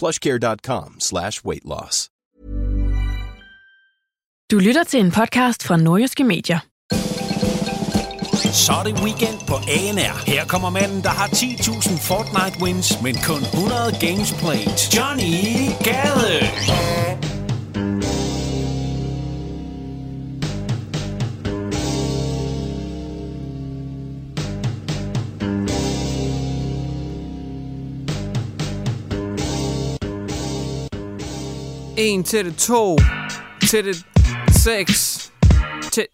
plushcare.com slash weight loss. Du lytter til en podcast fra Nordjyske Medier. Så er det weekend på ANR. Her kommer manden, der har 10.000 Fortnite wins, men kun 100 games played. Johnny Gade. 1 til det 2, til det 6, til,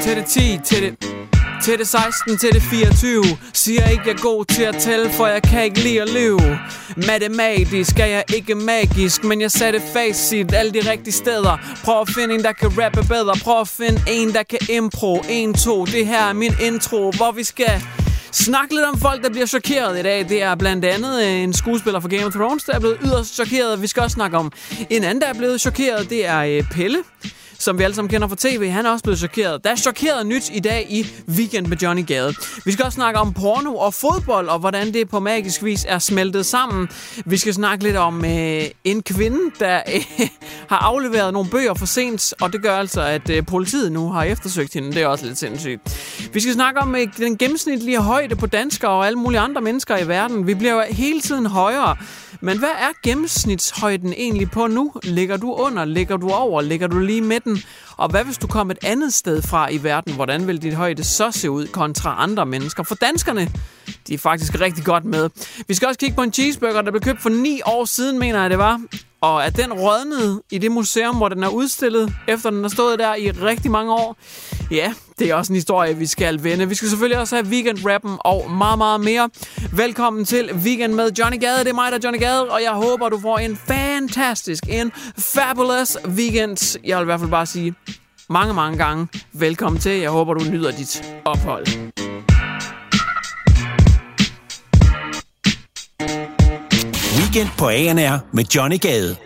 til det 10, til det, til det 16, til det 24 Siger ikke, jeg er god til at tælle, for jeg kan ikke lide at leve Matematisk er jeg ikke magisk, men jeg satte facit alle de rigtige steder. Prøv at finde en, der kan rappe bedre. Prøv at finde en, der kan impro. 1, 2, det her er min intro, hvor vi skal Snak lidt om folk, der bliver chokeret i dag. Det er blandt andet øh, en skuespiller fra Game of Thrones, der er blevet yderst chokeret. Vi skal også snakke om en anden, der er blevet chokeret. Det er øh, Pelle som vi alle sammen kender fra tv. Han er også blevet chokeret. Der er chokeret nyt i dag i Weekend med Johnny Gade. Vi skal også snakke om porno og fodbold, og hvordan det på magisk vis er smeltet sammen. Vi skal snakke lidt om øh, en kvinde, der øh, har afleveret nogle bøger for sent, og det gør altså, at øh, politiet nu har eftersøgt hende. Det er også lidt sindssygt. Vi skal snakke om øh, den gennemsnitlige højde på danskere og alle mulige andre mennesker i verden. Vi bliver jo hele tiden højere. Men hvad er gennemsnitshøjden egentlig på nu? Ligger du under? Ligger du over? Ligger du lige midten? Og hvad hvis du kom et andet sted fra i verden? Hvordan vil dit højde så se ud kontra andre mennesker? For danskerne, de er faktisk rigtig godt med. Vi skal også kigge på en cheeseburger, der blev købt for 9 år siden, mener jeg det var. Og at den rådnede i det museum, hvor den er udstillet, efter den har stået der i rigtig mange år. Ja, det er også en historie, vi skal vende. Vi skal selvfølgelig også have weekend-rappen og meget, meget mere. Velkommen til Weekend med Johnny Gade. Det er mig, der er Johnny Gade, og jeg håber, du får en fantastisk, en fabulous weekend. Jeg vil i hvert fald bare sige mange, mange gange velkommen til. Jeg håber, du nyder dit ophold. Weekend på ANR med Johnny Gade.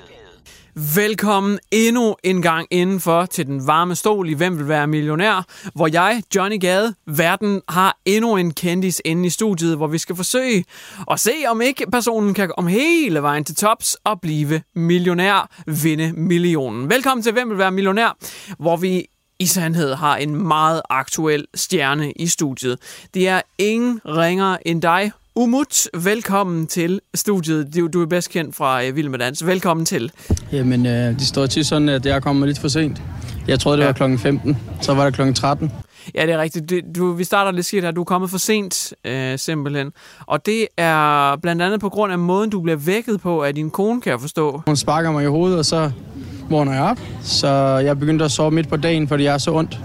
Velkommen endnu en gang indenfor til den varme stol i Hvem vil være millionær, hvor jeg, Johnny Gade, verden har endnu en kendis inde i studiet, hvor vi skal forsøge at se, om ikke personen kan komme hele vejen til tops og blive millionær, vinde millionen. Velkommen til Hvem vil være millionær, hvor vi i sandhed har en meget aktuel stjerne i studiet. Det er ingen ringer end dig, Umut, velkommen til studiet. Du, du er bedst kendt fra uh, Vild med Dans. Velkommen til. Jamen, øh, det står til sådan, at jeg er kommet lidt for sent. Jeg troede, det Ja. var klokken 15. Så var det klokken 13. Ja, det er rigtigt. Det, du, vi starter lidt skidt her. Du er kommet for sent, øh, simpelthen. Og det er blandt andet på grund af måden, du bliver vækket på af din kone, kan jeg forstå. Hun sparker mig i hovedet, og så vågner jeg op. Så jeg begyndte at sove midt på dagen, fordi jeg er så ondt.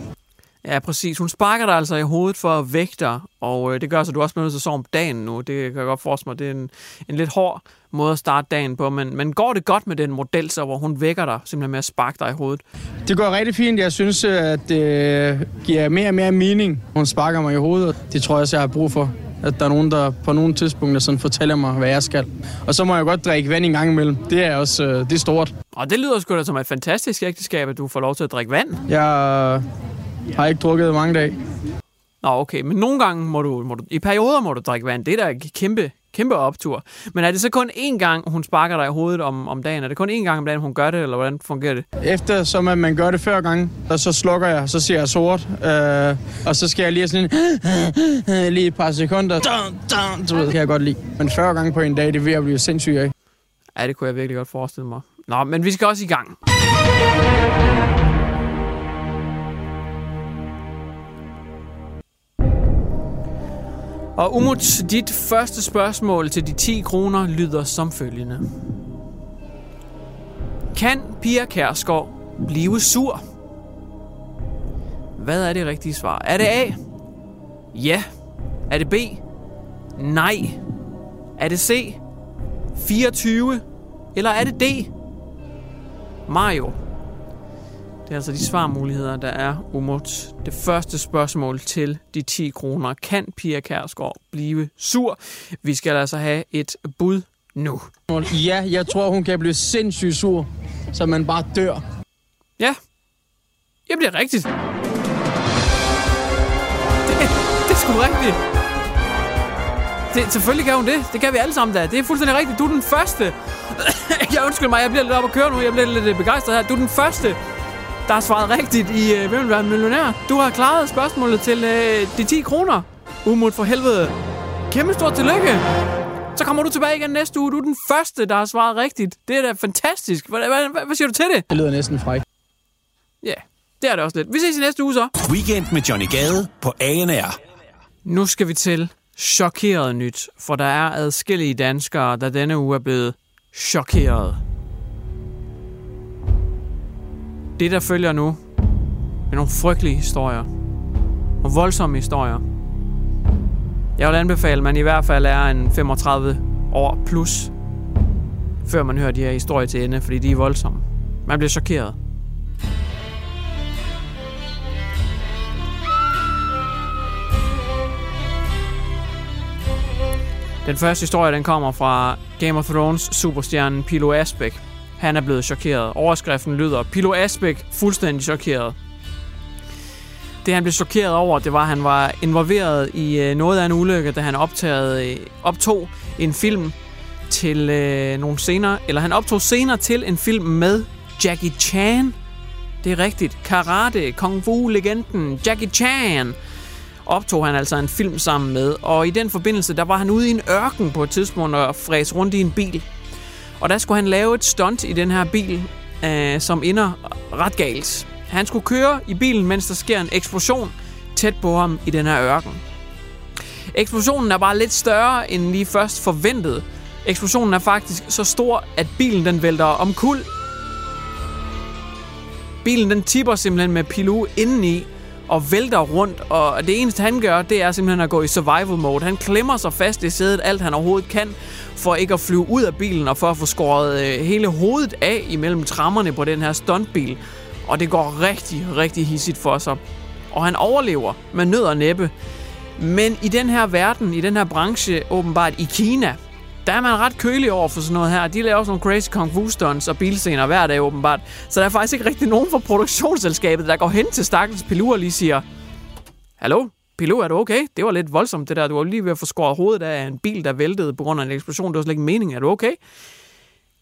Ja, præcis. Hun sparker dig altså i hovedet for at vække dig, og øh, det gør så, du også bliver nødt til at sove om dagen nu. Det kan jeg godt forestille mig. Det er en, en lidt hård måde at starte dagen på, men, men går det godt med den model, så hvor hun vækker dig, simpelthen med at sparke dig i hovedet? Det går rigtig fint. Jeg synes, at det giver mere og mere mening. Hun sparker mig i hovedet, og det tror jeg også, jeg har brug for. At der er nogen, der på nogle tidspunkter sådan fortæller mig, hvad jeg skal. Og så må jeg godt drikke vand en gang imellem. Det er også øh, det er stort. Og det lyder sgu da som et fantastisk ægteskab, at du får lov til at drikke vand. Jeg har ikke drukket i mange dage. Nå, okay, men nogle gange må du, må du, i perioder må du drikke vand. Det er da en kæmpe, kæmpe optur. Men er det så kun én gang, hun sparker dig i hovedet om, om dagen? Er det kun én gang om dagen, hun gør det, eller hvordan fungerer det? Efter som at man gør det før gang, og så slukker jeg, så ser jeg sort, øh, og så skal jeg lige sådan en, lige et par sekunder. Dun, dun, du ved, det kan jeg godt lide. Men 40 gange på en dag, det er ved at blive sindssygt af. Ja, det kunne jeg virkelig godt forestille mig. Nå, men vi skal også i gang. Og Umut, dit første spørgsmål til de 10 kroner lyder som følgende. Kan Pia Kærsgaard blive sur? Hvad er det rigtige svar? Er det A? Ja. Er det B? Nej. Er det C? 24? Eller er det D? Mario. Det er altså de svarmuligheder, der er umut. Det første spørgsmål til de 10 kroner. Kan Pia Kærsgaard blive sur? Vi skal altså have et bud nu. Ja, jeg tror, hun kan blive sindssygt sur, så man bare dør. Ja, det bliver rigtigt. Det, det er sgu rigtigt. Det, selvfølgelig kan hun det. Det kan vi alle sammen da. Det er fuldstændig rigtigt. Du er den første. jeg undskyld mig, jeg bliver lidt op at køre nu. Jeg bliver lidt begejstret her. Du er den første, der har svaret rigtigt i øh, Hvem vil være millionær? Du har klaret spørgsmålet til øh, de 10 kroner. Umut for helvede. Kæmpe stort tillykke. Så kommer du tilbage igen næste uge. Du er den første, der har svaret rigtigt. Det er da fantastisk. Hvad, hvad, hvad, hvad siger du til det? Det lyder næsten fræk. Ja, det er det også lidt. Vi ses i næste uge så. Weekend med Johnny Gade på ANR. Nu skal vi til chokeret nyt, for der er adskillige danskere, der denne uge er blevet chokeret. Det, der følger nu, er nogle frygtelige historier. Og voldsomme historier. Jeg vil anbefale, at man i hvert fald er en 35 år plus, før man hører de her historier til ende, fordi de er voldsomme. Man bliver chokeret. Den første historie, den kommer fra Game of Thrones superstjernen Pilo Asbæk. Han er blevet chokeret. Overskriften lyder, Pilo Asbæk fuldstændig chokeret. Det han blev chokeret over, det var, at han var involveret i øh, noget af en ulykke, da han optagede, øh, optog en film til øh, nogle scener, eller han optog scener til en film med Jackie Chan. Det er rigtigt. Karate, Kung Fu-legenden Jackie Chan optog han altså en film sammen med, og i den forbindelse, der var han ude i en ørken på et tidspunkt og fræs rundt i en bil. Og der skulle han lave et stunt i den her bil, øh, som ender ret galt. Han skulle køre i bilen, mens der sker en eksplosion tæt på ham i den her ørken. Eksplosionen er bare lidt større, end lige først forventet. Eksplosionen er faktisk så stor, at bilen den vælter omkuld. Bilen den tipper simpelthen med Pilou indeni, og vælter rundt, og det eneste han gør, det er simpelthen at gå i survival mode. Han klemmer sig fast i sædet alt han overhovedet kan, for ikke at flyve ud af bilen og for at få skåret øh, hele hovedet af imellem trammerne på den her stuntbil. Og det går rigtig, rigtig hissigt for sig. Og han overlever med nød og næppe. Men i den her verden, i den her branche, åbenbart i Kina, der er man ret kølig over for sådan noget her. De laver også nogle crazy kung fu stunts og bilscener hver dag åbenbart. Så der er faktisk ikke rigtig nogen fra produktionsselskabet, der går hen til stakkels Pilu og lige siger, Hallo, Pilu, er du okay? Det var lidt voldsomt det der. Du var lige ved at få skåret hovedet af en bil, der væltede på grund af en eksplosion. Det var slet ikke meningen. Er du okay?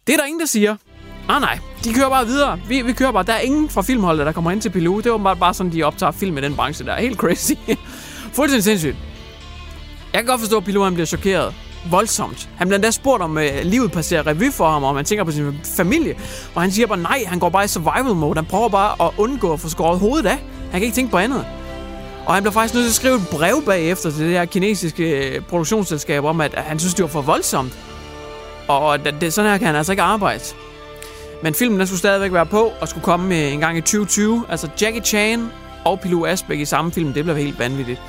Det er der ingen, der siger. Ah nej, de kører bare videre. Vi, vi kører bare. Der er ingen fra filmholdet, der kommer ind til Pilu. Det er åbenbart bare sådan, de optager film i den branche der. Helt crazy. Fuldstændig sindssygt. Jeg kan godt forstå, at Pilu han bliver chokeret voldsomt. Han bliver endda spurgt om øh, livet passerer revy for ham, og han tænker på sin familie. Og han siger bare nej, han går bare i survival mode. Han prøver bare at undgå at få skåret hovedet af. Han kan ikke tænke på andet. Og han bliver faktisk nødt til at skrive et brev bagefter til det her kinesiske øh, produktionsselskab om, at han synes, det var for voldsomt. Og det, sådan her kan han altså ikke arbejde. Men filmen den skulle stadigvæk være på og skulle komme øh, en gang i 2020. Altså Jackie Chan og Pilou Asbæk i samme film. Det blev helt vanvittigt.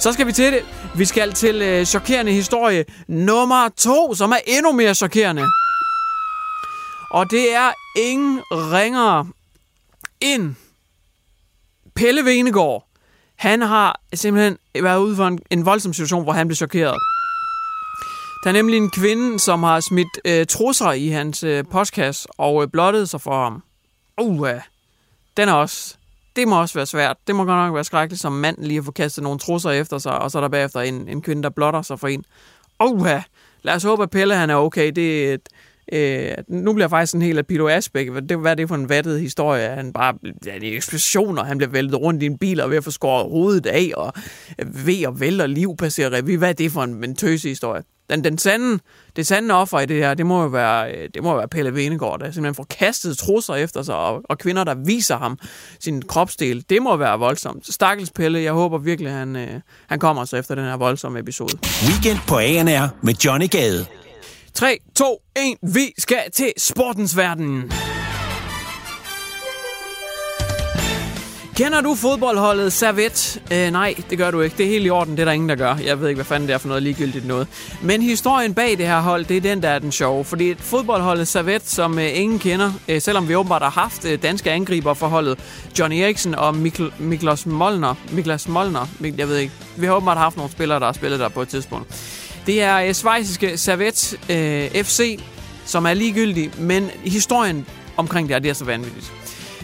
Så skal vi til det. Vi skal til øh, chokerende historie nummer to, som er endnu mere chokerende. Og det er ingen ringere end Pelle Venegård. Han har simpelthen været ude for en, en voldsom situation, hvor han blev chokeret. Der er nemlig en kvinde, som har smidt øh, trusser i hans øh, postkasse og øh, blottet sig for ham. Uh, den er også det må også være svært. Det må godt nok være skrækkeligt som mand lige at få kastet nogle trusser efter sig, og så er der bagefter en, en kvinde, der blotter sig for en. Oha! Lad os håbe, at Pelle han er okay. Det er et, Øh, nu bliver jeg faktisk en helt af Pilo Asbæk. Hvad, det, hvad er det for en vattet historie? Han bare, ja, det er eksplosioner. Han bliver væltet rundt i en bil og ved at få skåret hovedet af, og øh, ved og vælter og liv passerer revy. Hvad er det for en, en tøse historie? Den, den sande, det sande offer i det her, det må jo være, det må jo være Pelle Venegård, der simpelthen får kastet trusser efter sig, og, og kvinder, der viser ham sin kropsdel. Det må være voldsomt. Stakkels Pelle, jeg håber virkelig, han, øh, han kommer så efter den her voldsomme episode. Weekend på ANR med Johnny Gade. 3, 2, 1, vi skal til sportens verden. Kender du fodboldholdet Servet? Øh, nej, det gør du ikke. Det er helt i orden, det er der ingen, der gør. Jeg ved ikke, hvad fanden det er for noget ligegyldigt noget. Men historien bag det her hold, det er den, der er den sjove. Fordi et fodboldholdet Servet, som øh, ingen kender, øh, selvom vi åbenbart har haft øh, danske angriber for holdet, Johnny Eriksen og Mikl- Miklos Molner. Miklas Molner, jeg ved ikke. Vi har åbenbart haft nogle spillere, der har spillet der på et tidspunkt. Det er øh, svejsiske Servet øh, FC, som er ligegyldig, men historien omkring det her, det er så vanvittigt.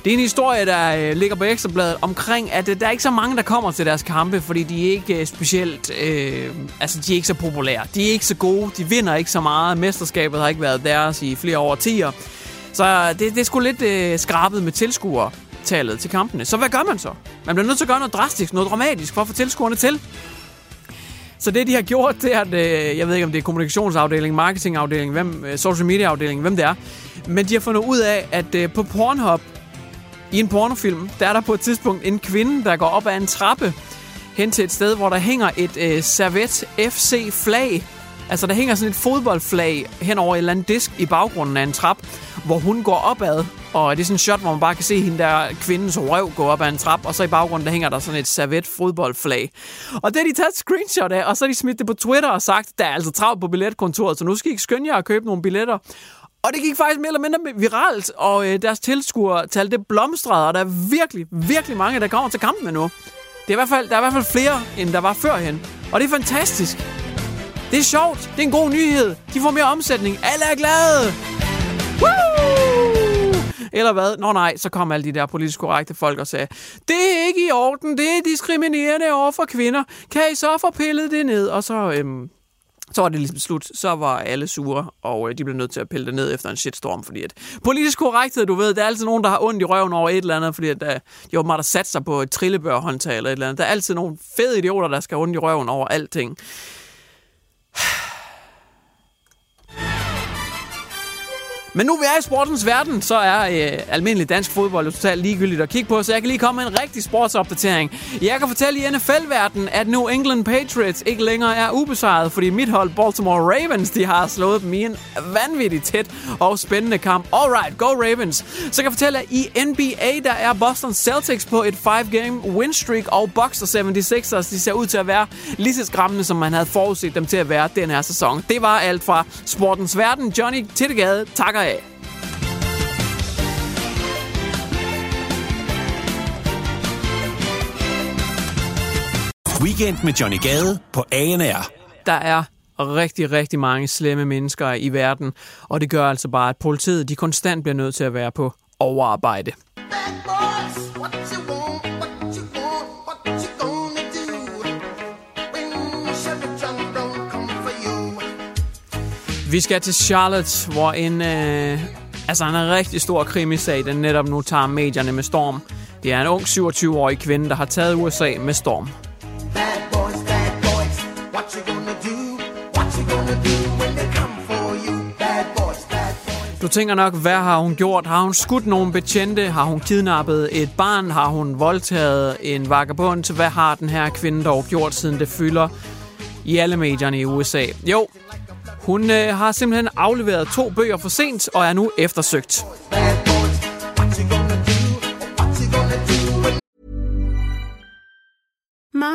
Det er en historie, der øh, ligger på Ekstrabladet omkring, at øh, der er ikke så mange, der kommer til deres kampe, fordi de er ikke øh, specielt... Øh, altså, de er ikke så populære. De er ikke så gode. De vinder ikke så meget. Mesterskabet har ikke været deres i flere årtier. Så øh, det, det er sgu lidt øh, skrabet med tilskuertallet til kampene. Så hvad gør man så? Man bliver nødt til at gøre noget drastisk, noget dramatisk for at få tilskuerne til. Så det, de har gjort, det er, at øh, jeg ved ikke, om det er kommunikationsafdelingen, marketingafdelingen, hvem, øh, social media afdelingen, hvem det er. Men de har fundet ud af, at øh, på Pornhub, i en pornofilm, der er der på et tidspunkt en kvinde, der går op ad en trappe hen til et sted, hvor der hænger et øh, Servet FC-flag. Altså, der hænger sådan et fodboldflag hen over en eller anden disk i baggrunden af en trap, hvor hun går opad. Og det er sådan en shot, hvor man bare kan se hende der kvindens røv gå op ad en trap, og så i baggrunden, der hænger der sådan et servet fodboldflag. Og det har de taget et screenshot af, og så har de smidt det på Twitter og sagt, der er altså travlt på billetkontoret, så nu skal I ikke skynde jer at købe nogle billetter. Og det gik faktisk mere eller mindre viralt, og øh, deres tilskuertal, det blomstrede, og der er virkelig, virkelig mange, der kommer til kampen nu. Det er i hvert fald, der er i hvert fald flere, end der var førhen. Og det er fantastisk. Det er sjovt. Det er en god nyhed. De får mere omsætning. Alle er glade. Woo! Eller hvad? Nå nej, så kom alle de der politisk korrekte folk og sagde, det er ikke i orden, det er diskriminerende over for kvinder. Kan I så få pillet det ned? Og så, øhm, så var det ligesom slut. Så var alle sure, og øh, de blev nødt til at pille det ned efter en shitstorm, fordi at politisk korrekthed, du ved, der er altid nogen, der har ondt i røven over et eller andet, fordi at, øh, de åbenbart har sat sig på et trillebørhåndtag eller et eller andet. Der er altid nogle fede idioter, der skal have ondt i røven over alting. Men nu vi er i sportens verden, så er øh, almindelig dansk fodbold totalt ligegyldigt at kigge på, så jeg kan lige komme med en rigtig sportsopdatering. Jeg kan fortælle i NFL-verdenen, at New England Patriots ikke længere er ubesejret, fordi mit hold Baltimore Ravens, de har slået dem i en vanvittigt tæt og spændende kamp. Alright, go Ravens! Så kan jeg fortælle, at i NBA, der er Boston Celtics på et 5-game win streak, og Bucks og 76ers, de ser ud til at være lige så skræmmende, som man havde forudset dem til at være den her sæson. Det var alt fra sportens verden. Johnny Tittegade takker af. Weekend med Johnny Gade på ANR. Der er rigtig, rigtig mange slemme mennesker i verden, og det gør altså bare, at politiet de konstant bliver nødt til at være på overarbejde. Vi skal til Charlotte, hvor en, øh, altså en rigtig stor krimisag, den netop nu tager medierne med storm. Det er en ung 27-årig kvinde, der har taget USA med storm. Du tænker nok, hvad har hun gjort? Har hun skudt nogle betjente? Har hun kidnappet et barn? Har hun voldtaget en vagabond? Hvad har den her kvinde dog gjort, siden det fylder i alle medierne i USA? Jo, hun øh, har simpelthen afleveret to bøger for sent og er nu eftersøgt.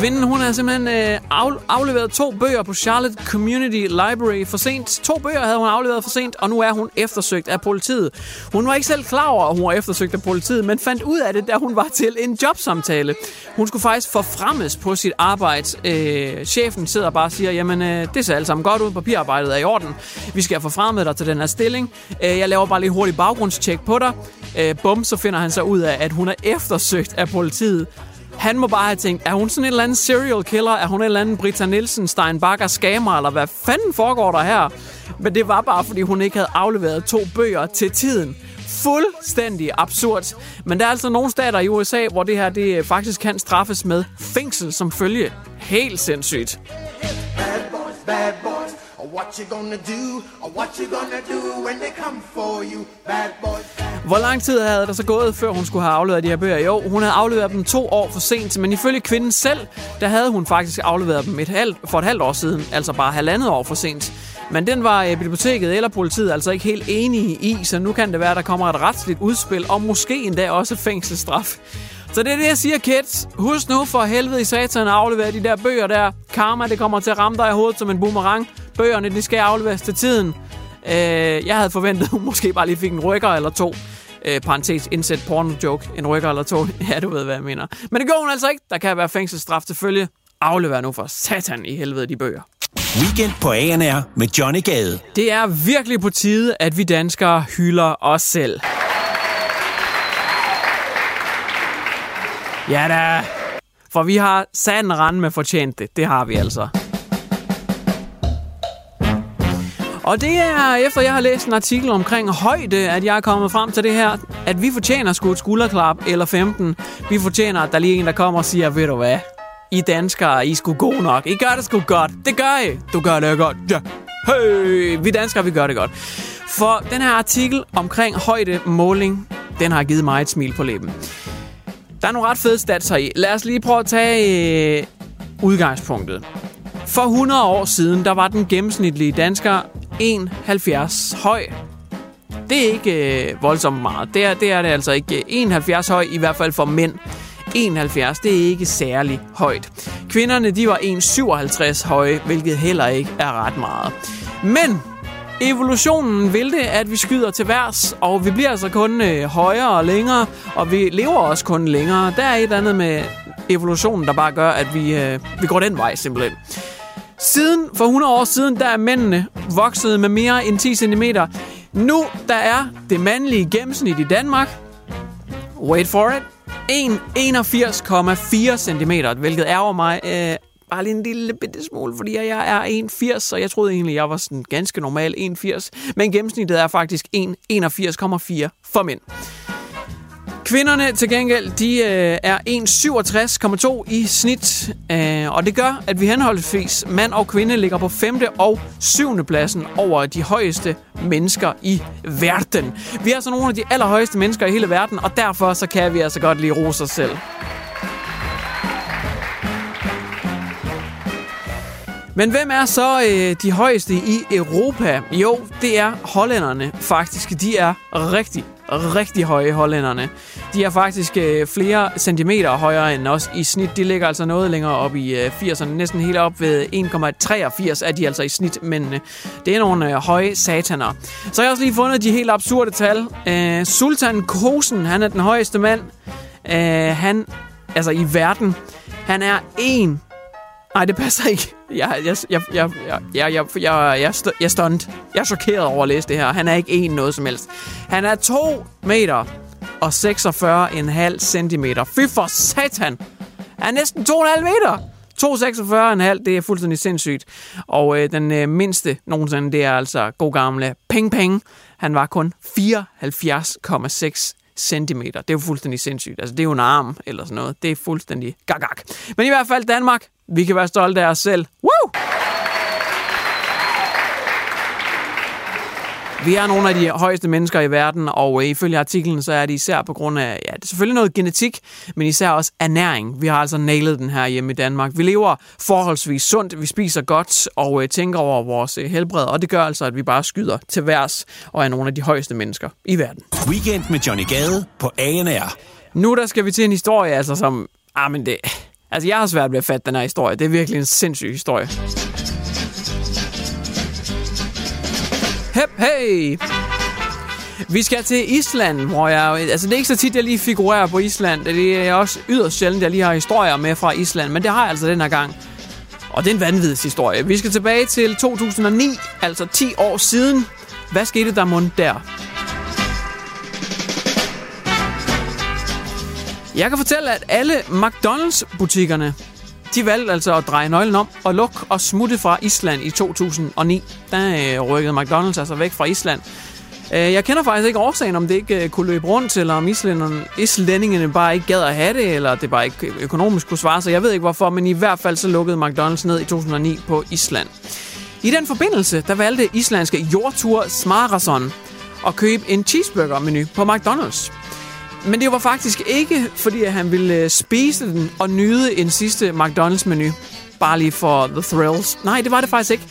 Kvinden, hun har simpelthen øh, afleveret to bøger på Charlotte Community Library for sent. To bøger havde hun afleveret for sent, og nu er hun eftersøgt af politiet. Hun var ikke selv klar over, at hun var eftersøgt af politiet, men fandt ud af det, da hun var til en jobsamtale. Hun skulle faktisk forfremmes på sit arbejde. Øh, chefen sidder bare og siger, jamen øh, det ser alt sammen godt ud, papirarbejdet er i orden. Vi skal have forfremmet dig til den her stilling. Øh, jeg laver bare lige hurtigt baggrundstjek på dig. Øh, bum, så finder han så ud af, at hun er eftersøgt af politiet. Han må bare have tænkt, er hun sådan en eller anden serial killer? Er hun en eller anden Britta Nielsen, Steinbacher, skammer? eller hvad fanden foregår der her? Men det var bare, fordi hun ikke havde afleveret to bøger til tiden. Fuldstændig absurd. Men der er altså nogle stater i USA, hvor det her det øh, faktisk kan straffes med fængsel som følge. Helt sindssygt. Bad boys, bad boys. What you gonna do? What you gonna do when they come for you? Bad boys. Hvor lang tid havde der så gået, før hun skulle have afleveret de her bøger? Jo, hun havde afleveret dem to år for sent, men ifølge kvinden selv, der havde hun faktisk afleveret dem et halvt, for et halvt år siden, altså bare halvandet år for sent. Men den var øh, biblioteket eller politiet altså ikke helt enige i, så nu kan det være, at der kommer et retsligt udspil, og måske endda også fængselsstraf. Så det er det, jeg siger, kids. Husk nu for helvede i satan at aflevere de der bøger der. Karma, det kommer til at ramme dig i hovedet som en boomerang. Bøgerne, de skal afleveres til tiden. Øh, jeg havde forventet, at hun måske bare lige fik en rykker eller to. Øh, parentes, indsæt porno joke. En rykker eller to. Ja, du ved, hvad jeg mener. Men det går hun altså ikke. Der kan være fængselsstraf til følge. Aflever nu for satan i helvede de bøger. Weekend på ANR med Johnny Gade. Det er virkelig på tide, at vi danskere hylder os selv. Ja da. For vi har sand rand med fortjent det. Det har vi altså. Og det er efter jeg har læst en artikel omkring højde, at jeg er kommet frem til det her, at vi fortjener sgu et skulderklap eller 15. Vi fortjener, at der lige er en, der kommer og siger, ved du hvad, I danskere, I skulle gode nok. I gør det sgu godt. Det gør I. Du gør det godt. Ja. Hey, vi danskere, vi gør det godt. For den her artikel omkring højde måling, den har givet mig et smil på læben. Der er nogle ret fede stats her i. Lad os lige prøve at tage øh, udgangspunktet. For 100 år siden, der var den gennemsnitlige dansker 1,70 høj. Det er ikke øh, voldsomt meget. Det er, det er det altså ikke. 1,70 høj, i hvert fald for mænd. 1,70, det er ikke særlig højt. Kvinderne, de var 1,57 høje, hvilket heller ikke er ret meget. Men evolutionen vil det, at vi skyder til værs, og vi bliver altså kun øh, højere og længere, og vi lever også kun længere. Der er et eller andet med evolutionen, der bare gør, at vi, øh, vi går den vej simpelthen. Siden, for 100 år siden, der er mændene vokset med mere end 10 cm. Nu, der er det mandlige gennemsnit i Danmark, wait for it, 1,81,4 cm, hvilket ærger mig øh, bare lige en lille bitte smule, fordi jeg er 1,80, og jeg troede egentlig, jeg var sådan ganske normal 1,80, men gennemsnittet er faktisk 1,81,4 for mænd. Kvinderne til gengæld, de øh, er 1,67,2 i snit, øh, og det gør, at vi henholdsvis mand og kvinde ligger på 5. og 7. pladsen over de højeste mennesker i verden. Vi er altså nogle af de allerhøjeste mennesker i hele verden, og derfor så kan vi altså godt lide rose os selv. Men hvem er så øh, de højeste i Europa? Jo, det er hollænderne faktisk. De er rigtig, rigtig høje hollænderne. De er faktisk øh, flere centimeter højere end os i snit. De ligger altså noget længere op i øh, 80'erne. Næsten helt op ved 1,83 er de altså i snit, men øh, det er nogle øh, høje sataner. Så har jeg også lige fundet de helt absurde tal. Øh, Sultan Kosen, han er den højeste mand. Øh, han, altså i verden, han er 1 Nej, det passer ikke. Jeg, jeg, jeg, jeg, jeg, jeg, jeg, jeg, jeg, jeg er. Jeg er chokeret over at læse det her. Han er ikke en noget som helst. Han er 2 meter og 46,5 centimeter. Fy for satan! Han er næsten 2,5 meter! 2,46,5, det er fuldstændig sindssygt. Og øh, den øh, mindste nogensinde, det er altså god gamle Peng Peng. Han var kun 74,6 centimeter. Det er jo fuldstændig sindssygt. Altså, det er jo en arm eller sådan noget. Det er fuldstændig gagak. Men i hvert fald Danmark, vi kan være stolte af os selv. Woo! Vi er nogle af de højeste mennesker i verden, og ifølge artiklen, så er det især på grund af, ja, det er selvfølgelig noget genetik, men især også ernæring. Vi har altså nailet den her hjemme i Danmark. Vi lever forholdsvis sundt, vi spiser godt og øh, tænker over vores øh, helbred, og det gør altså, at vi bare skyder til værs og er nogle af de højeste mennesker i verden. Weekend med Johnny Gade på ANR. Nu der skal vi til en historie, altså som, ah, men det, Altså, jeg har svært ved at fatte den her historie. Det er virkelig en sindssyg historie. Hep, hey! Vi skal til Island, hvor jeg... Altså, det er ikke så tit, jeg lige figurerer på Island. Det er også yderst sjældent, jeg lige har historier med fra Island. Men det har jeg altså den her gang. Og det er en vanvittig historie. Vi skal tilbage til 2009, altså 10 år siden. Hvad skete der mund der? Jeg kan fortælle, at alle McDonald's-butikkerne, de valgte altså at dreje nøglen om og lukke og smutte fra Island i 2009. Der øh, rykkede McDonald's altså væk fra Island. Øh, jeg kender faktisk ikke årsagen, om det ikke øh, kunne løbe rundt, eller om islændingene bare ikke gad at have det, eller det bare ikke økonomisk kunne svare sig. Jeg ved ikke hvorfor, men i hvert fald så lukkede McDonald's ned i 2009 på Island. I den forbindelse, der valgte islandske Jortur Smarason at købe en cheeseburger-menu på McDonald's. Men det var faktisk ikke, fordi han ville øh, spise den og nyde en sidste McDonald's-menu. Bare lige for the thrills. Nej, det var det faktisk ikke.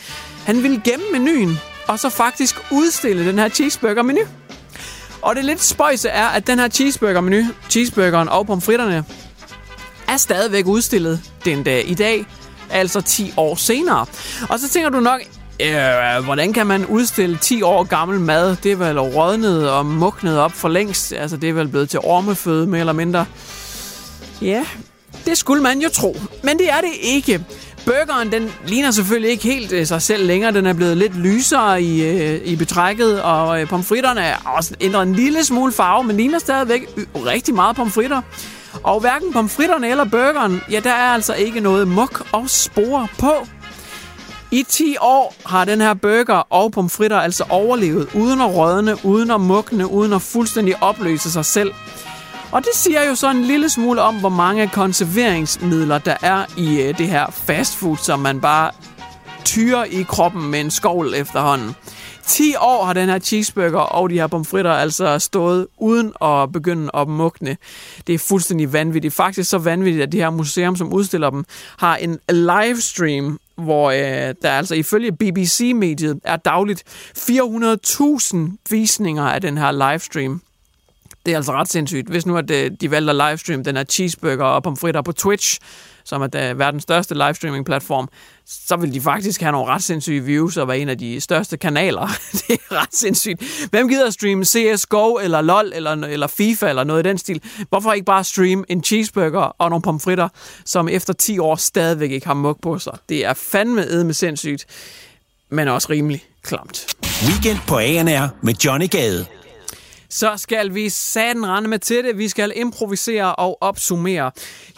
Han ville gemme menuen, og så faktisk udstille den her cheeseburger-menu. Og det lidt spøjse er, at den her cheeseburger-menu, cheeseburgeren og pomfritterne, er stadigvæk udstillet den dag i dag, altså 10 år senere. Og så tænker du nok, Øh, hvordan kan man udstille 10 år gammel mad? Det er vel rådnet og mugnet op for længst. Altså, det er vel blevet til ormeføde, mere eller mindre. Ja, det skulle man jo tro. Men det er det ikke. Burgeren, den ligner selvfølgelig ikke helt øh, sig selv længere. Den er blevet lidt lysere i, øh, i betrækket, og øh, pomfritterne er også ændret en lille smule farve, men ligner stadigvæk rigtig meget pomfritter. Og hverken pomfritterne eller burgeren, ja, der er altså ikke noget muk og spore på. I 10 år har den her burger og pomfritter altså overlevet, uden at rådne, uden at mugne, uden at fuldstændig opløse sig selv. Og det siger jo så en lille smule om, hvor mange konserveringsmidler der er i øh, det her fastfood, som man bare tyrer i kroppen med en skovl efterhånden. 10 år har den her cheeseburger og de her pomfritter altså stået uden at begynde at mugne. Det er fuldstændig vanvittigt. Faktisk så vanvittigt, at det her museum, som udstiller dem, har en livestream hvor øh, der altså ifølge BBC-mediet er dagligt 400.000 visninger af den her livestream. Det er altså ret sindssygt. Hvis nu at øh, de valgte at livestream den her cheeseburger og pomfritter på Twitch, som er verdens største livestreaming-platform, så vil de faktisk have nogle ret sindssyge views og være en af de største kanaler. det er ret sindssygt. Hvem gider at streame CSGO eller LOL eller, eller FIFA eller noget i den stil? Hvorfor ikke bare streame en cheeseburger og nogle pomfritter, som efter 10 år stadigvæk ikke har mug på sig? Det er fandme med sindssygt, men også rimelig klamt. Weekend på ANR med Johnny Gade så skal vi saten rende med til det. Vi skal improvisere og opsummere.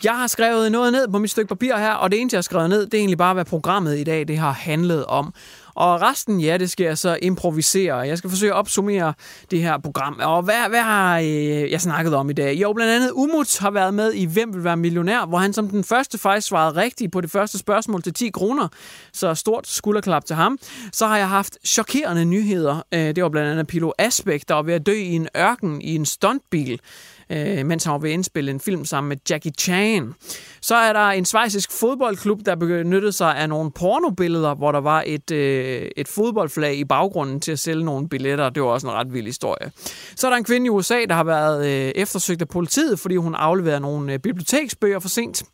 Jeg har skrevet noget ned på mit stykke papir her, og det eneste, jeg har skrevet ned, det er egentlig bare, hvad programmet i dag det har handlet om. Og resten, ja, det skal jeg så improvisere. Jeg skal forsøge at opsummere det her program. Og hvad, hvad har øh, jeg snakket om i dag? Jo, blandt andet Umut har været med i Hvem vil være millionær, hvor han som den første faktisk svarede rigtigt på det første spørgsmål til 10 kroner. Så stort skulderklap til ham. Så har jeg haft chokerende nyheder. Øh, det var blandt andet Pilo Asbæk, der var ved at dø i en ørken i en stuntbil øh, mens han var ved at indspille en film sammen med Jackie Chan. Så er der en svejsisk fodboldklub, der benyttede sig af nogle pornobilleder, hvor der var et, øh, et fodboldflag i baggrunden til at sælge nogle billetter. Det var også en ret vild historie. Så er der en kvinde i USA, der har været øh, eftersøgt af politiet, fordi hun afleverede nogle øh, biblioteksbøger for sent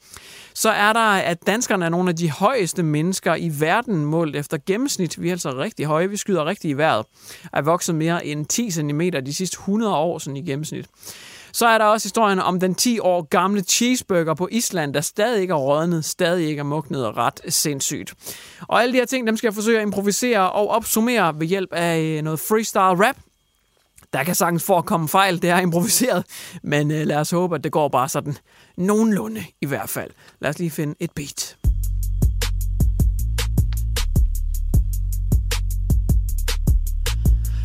så er der, at danskerne er nogle af de højeste mennesker i verden målt efter gennemsnit. Vi er altså rigtig høje, vi skyder rigtig i vejret. Er vokset mere end 10 cm de sidste 100 år sådan i gennemsnit. Så er der også historien om den 10 år gamle cheeseburger på Island, der stadig ikke er rådnet, stadig ikke er mugnet og ret sindssygt. Og alle de her ting, dem skal jeg forsøge at improvisere og opsummere ved hjælp af øh, noget freestyle rap. Der kan sagtens forekomme fejl, det er improviseret, men øh, lad os håbe, at det går bare sådan nogenlunde i hvert fald. Lad os lige finde et beat.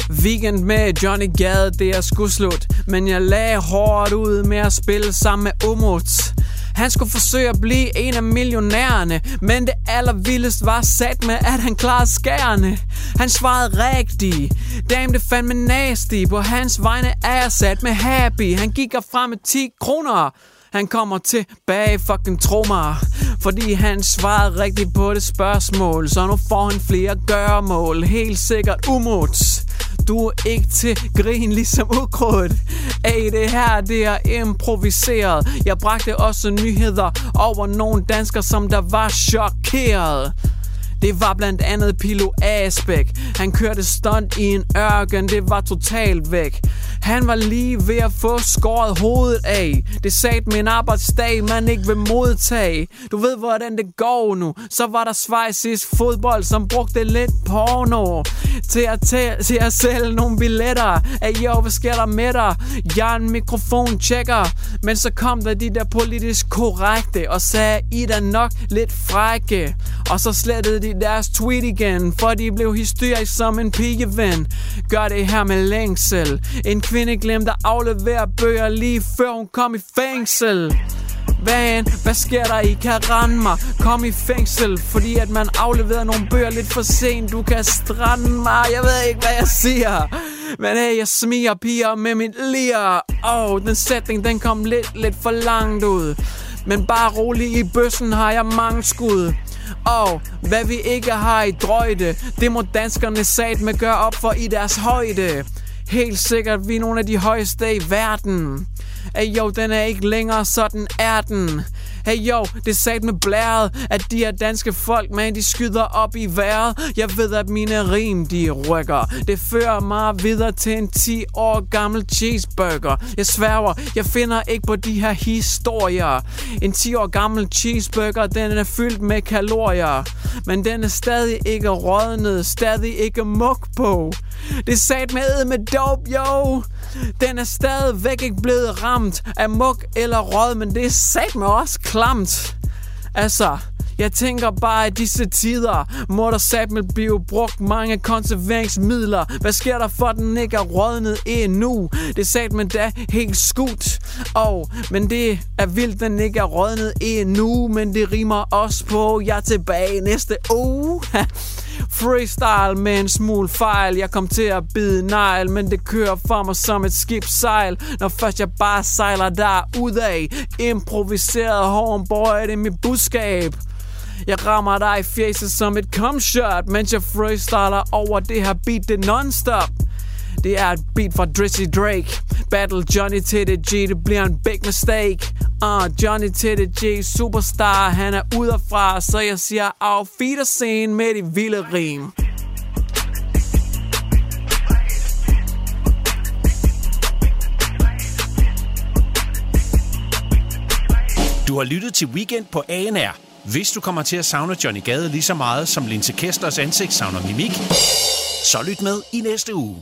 Weekend med Johnny Gade, det er sgu slut. Men jeg lagde hårdt ud med at spille sammen med Umuts. Han skulle forsøge at blive en af millionærerne, men det allervildest var sat med, at han klarede skærene. Han svarede rigtigt. Damn, det fandme nasty. På hans vegne er jeg sat med happy. Han gik frem med 10 kroner. Han kommer tilbage, fucking tro mig. Fordi han svarede rigtigt på det spørgsmål. Så nu får han flere gørmål. Helt sikkert umuts Du er ikke til grin ligesom ukrudt Ey, det her, det er improviseret Jeg bragte også nyheder over nogle danskere, som der var chokeret det var blandt andet Pilo Asbæk. Han kørte stunt i en ørken, det var totalt væk. Han var lige ved at få skåret hovedet af. Det sagde min arbejdsdag, man ikke vil modtage. Du ved, hvordan det går nu. Så var der svejsisk fodbold, som brugte lidt porno til at, tæ- til at sælge nogle billetter. Ej jo, hvad sker der med dig? Jeg er en mikrofontjekker. Men så kom der de der politisk korrekte og sagde, I er nok lidt frække. Og så slettede de deres tweet igen, for de blev hysterisk som en pigeven. Gør det her med længsel. En kvinde glemte at aflevere bøger lige før hun kom i fængsel. Van, hvad sker der, I kan rende mig Kom i fængsel, fordi at man afleverer nogle bøger lidt for sent. Du kan strande mig, jeg ved ikke, hvad jeg siger. Men hey, jeg smiger piger med mit lir. Åh, oh, den sætning, den kom lidt, lidt for langt ud. Men bare rolig, i bøssen har jeg mange skud og hvad vi ikke har i drøjde, det må danskerne sat med gøre op for i deres højde. Helt sikkert, vi er nogle af de højeste i verden. Ej jo, den er ikke længere, sådan er den. Hey yo, det sat med blæret, at de her danske folk, man, de skyder op i vejret. Jeg ved, at mine rim, de rykker. Det fører mig videre til en 10 år gammel cheeseburger. Jeg sværger, jeg finder ikke på de her historier. En 10 år gammel cheeseburger, den er fyldt med kalorier. Men den er stadig ikke rådnet, stadig ikke muk på. Det sat med med dope, yo. Den er stadigvæk ikke blevet ramt af mug eller råd, men det er sat med også klamt. Altså, jeg tænker bare, at disse tider må der satme blive brugt mange konserveringsmidler. Hvad sker der for, at den ikke er rådnet endnu? Det sagde man da helt skudt. Og, men det er vildt, den ikke er rådnet endnu. Men det rimer også på, jeg er tilbage næste uge. Freestyle med en smule fejl. Jeg kom til at bide negl Men det kører for mig som et skibsejl. Når først jeg bare sejler der ud af Improviseret homeboy, det er mit budskab. Jeg rammer dig i fjeset som et comshot Mens jeg freestyler over det her beat, det non-stop det er et beat fra Drizzy Drake Battle Johnny til det G, det bliver en big mistake uh, Johnny til det G, superstar Han er udefra, så jeg siger af scene med de vilde rim Du har lyttet til Weekend på ANR. Hvis du kommer til at savne Johnny Gade lige så meget, som Linse Kesslers ansigt savner mimik, så lyt med i næste uge.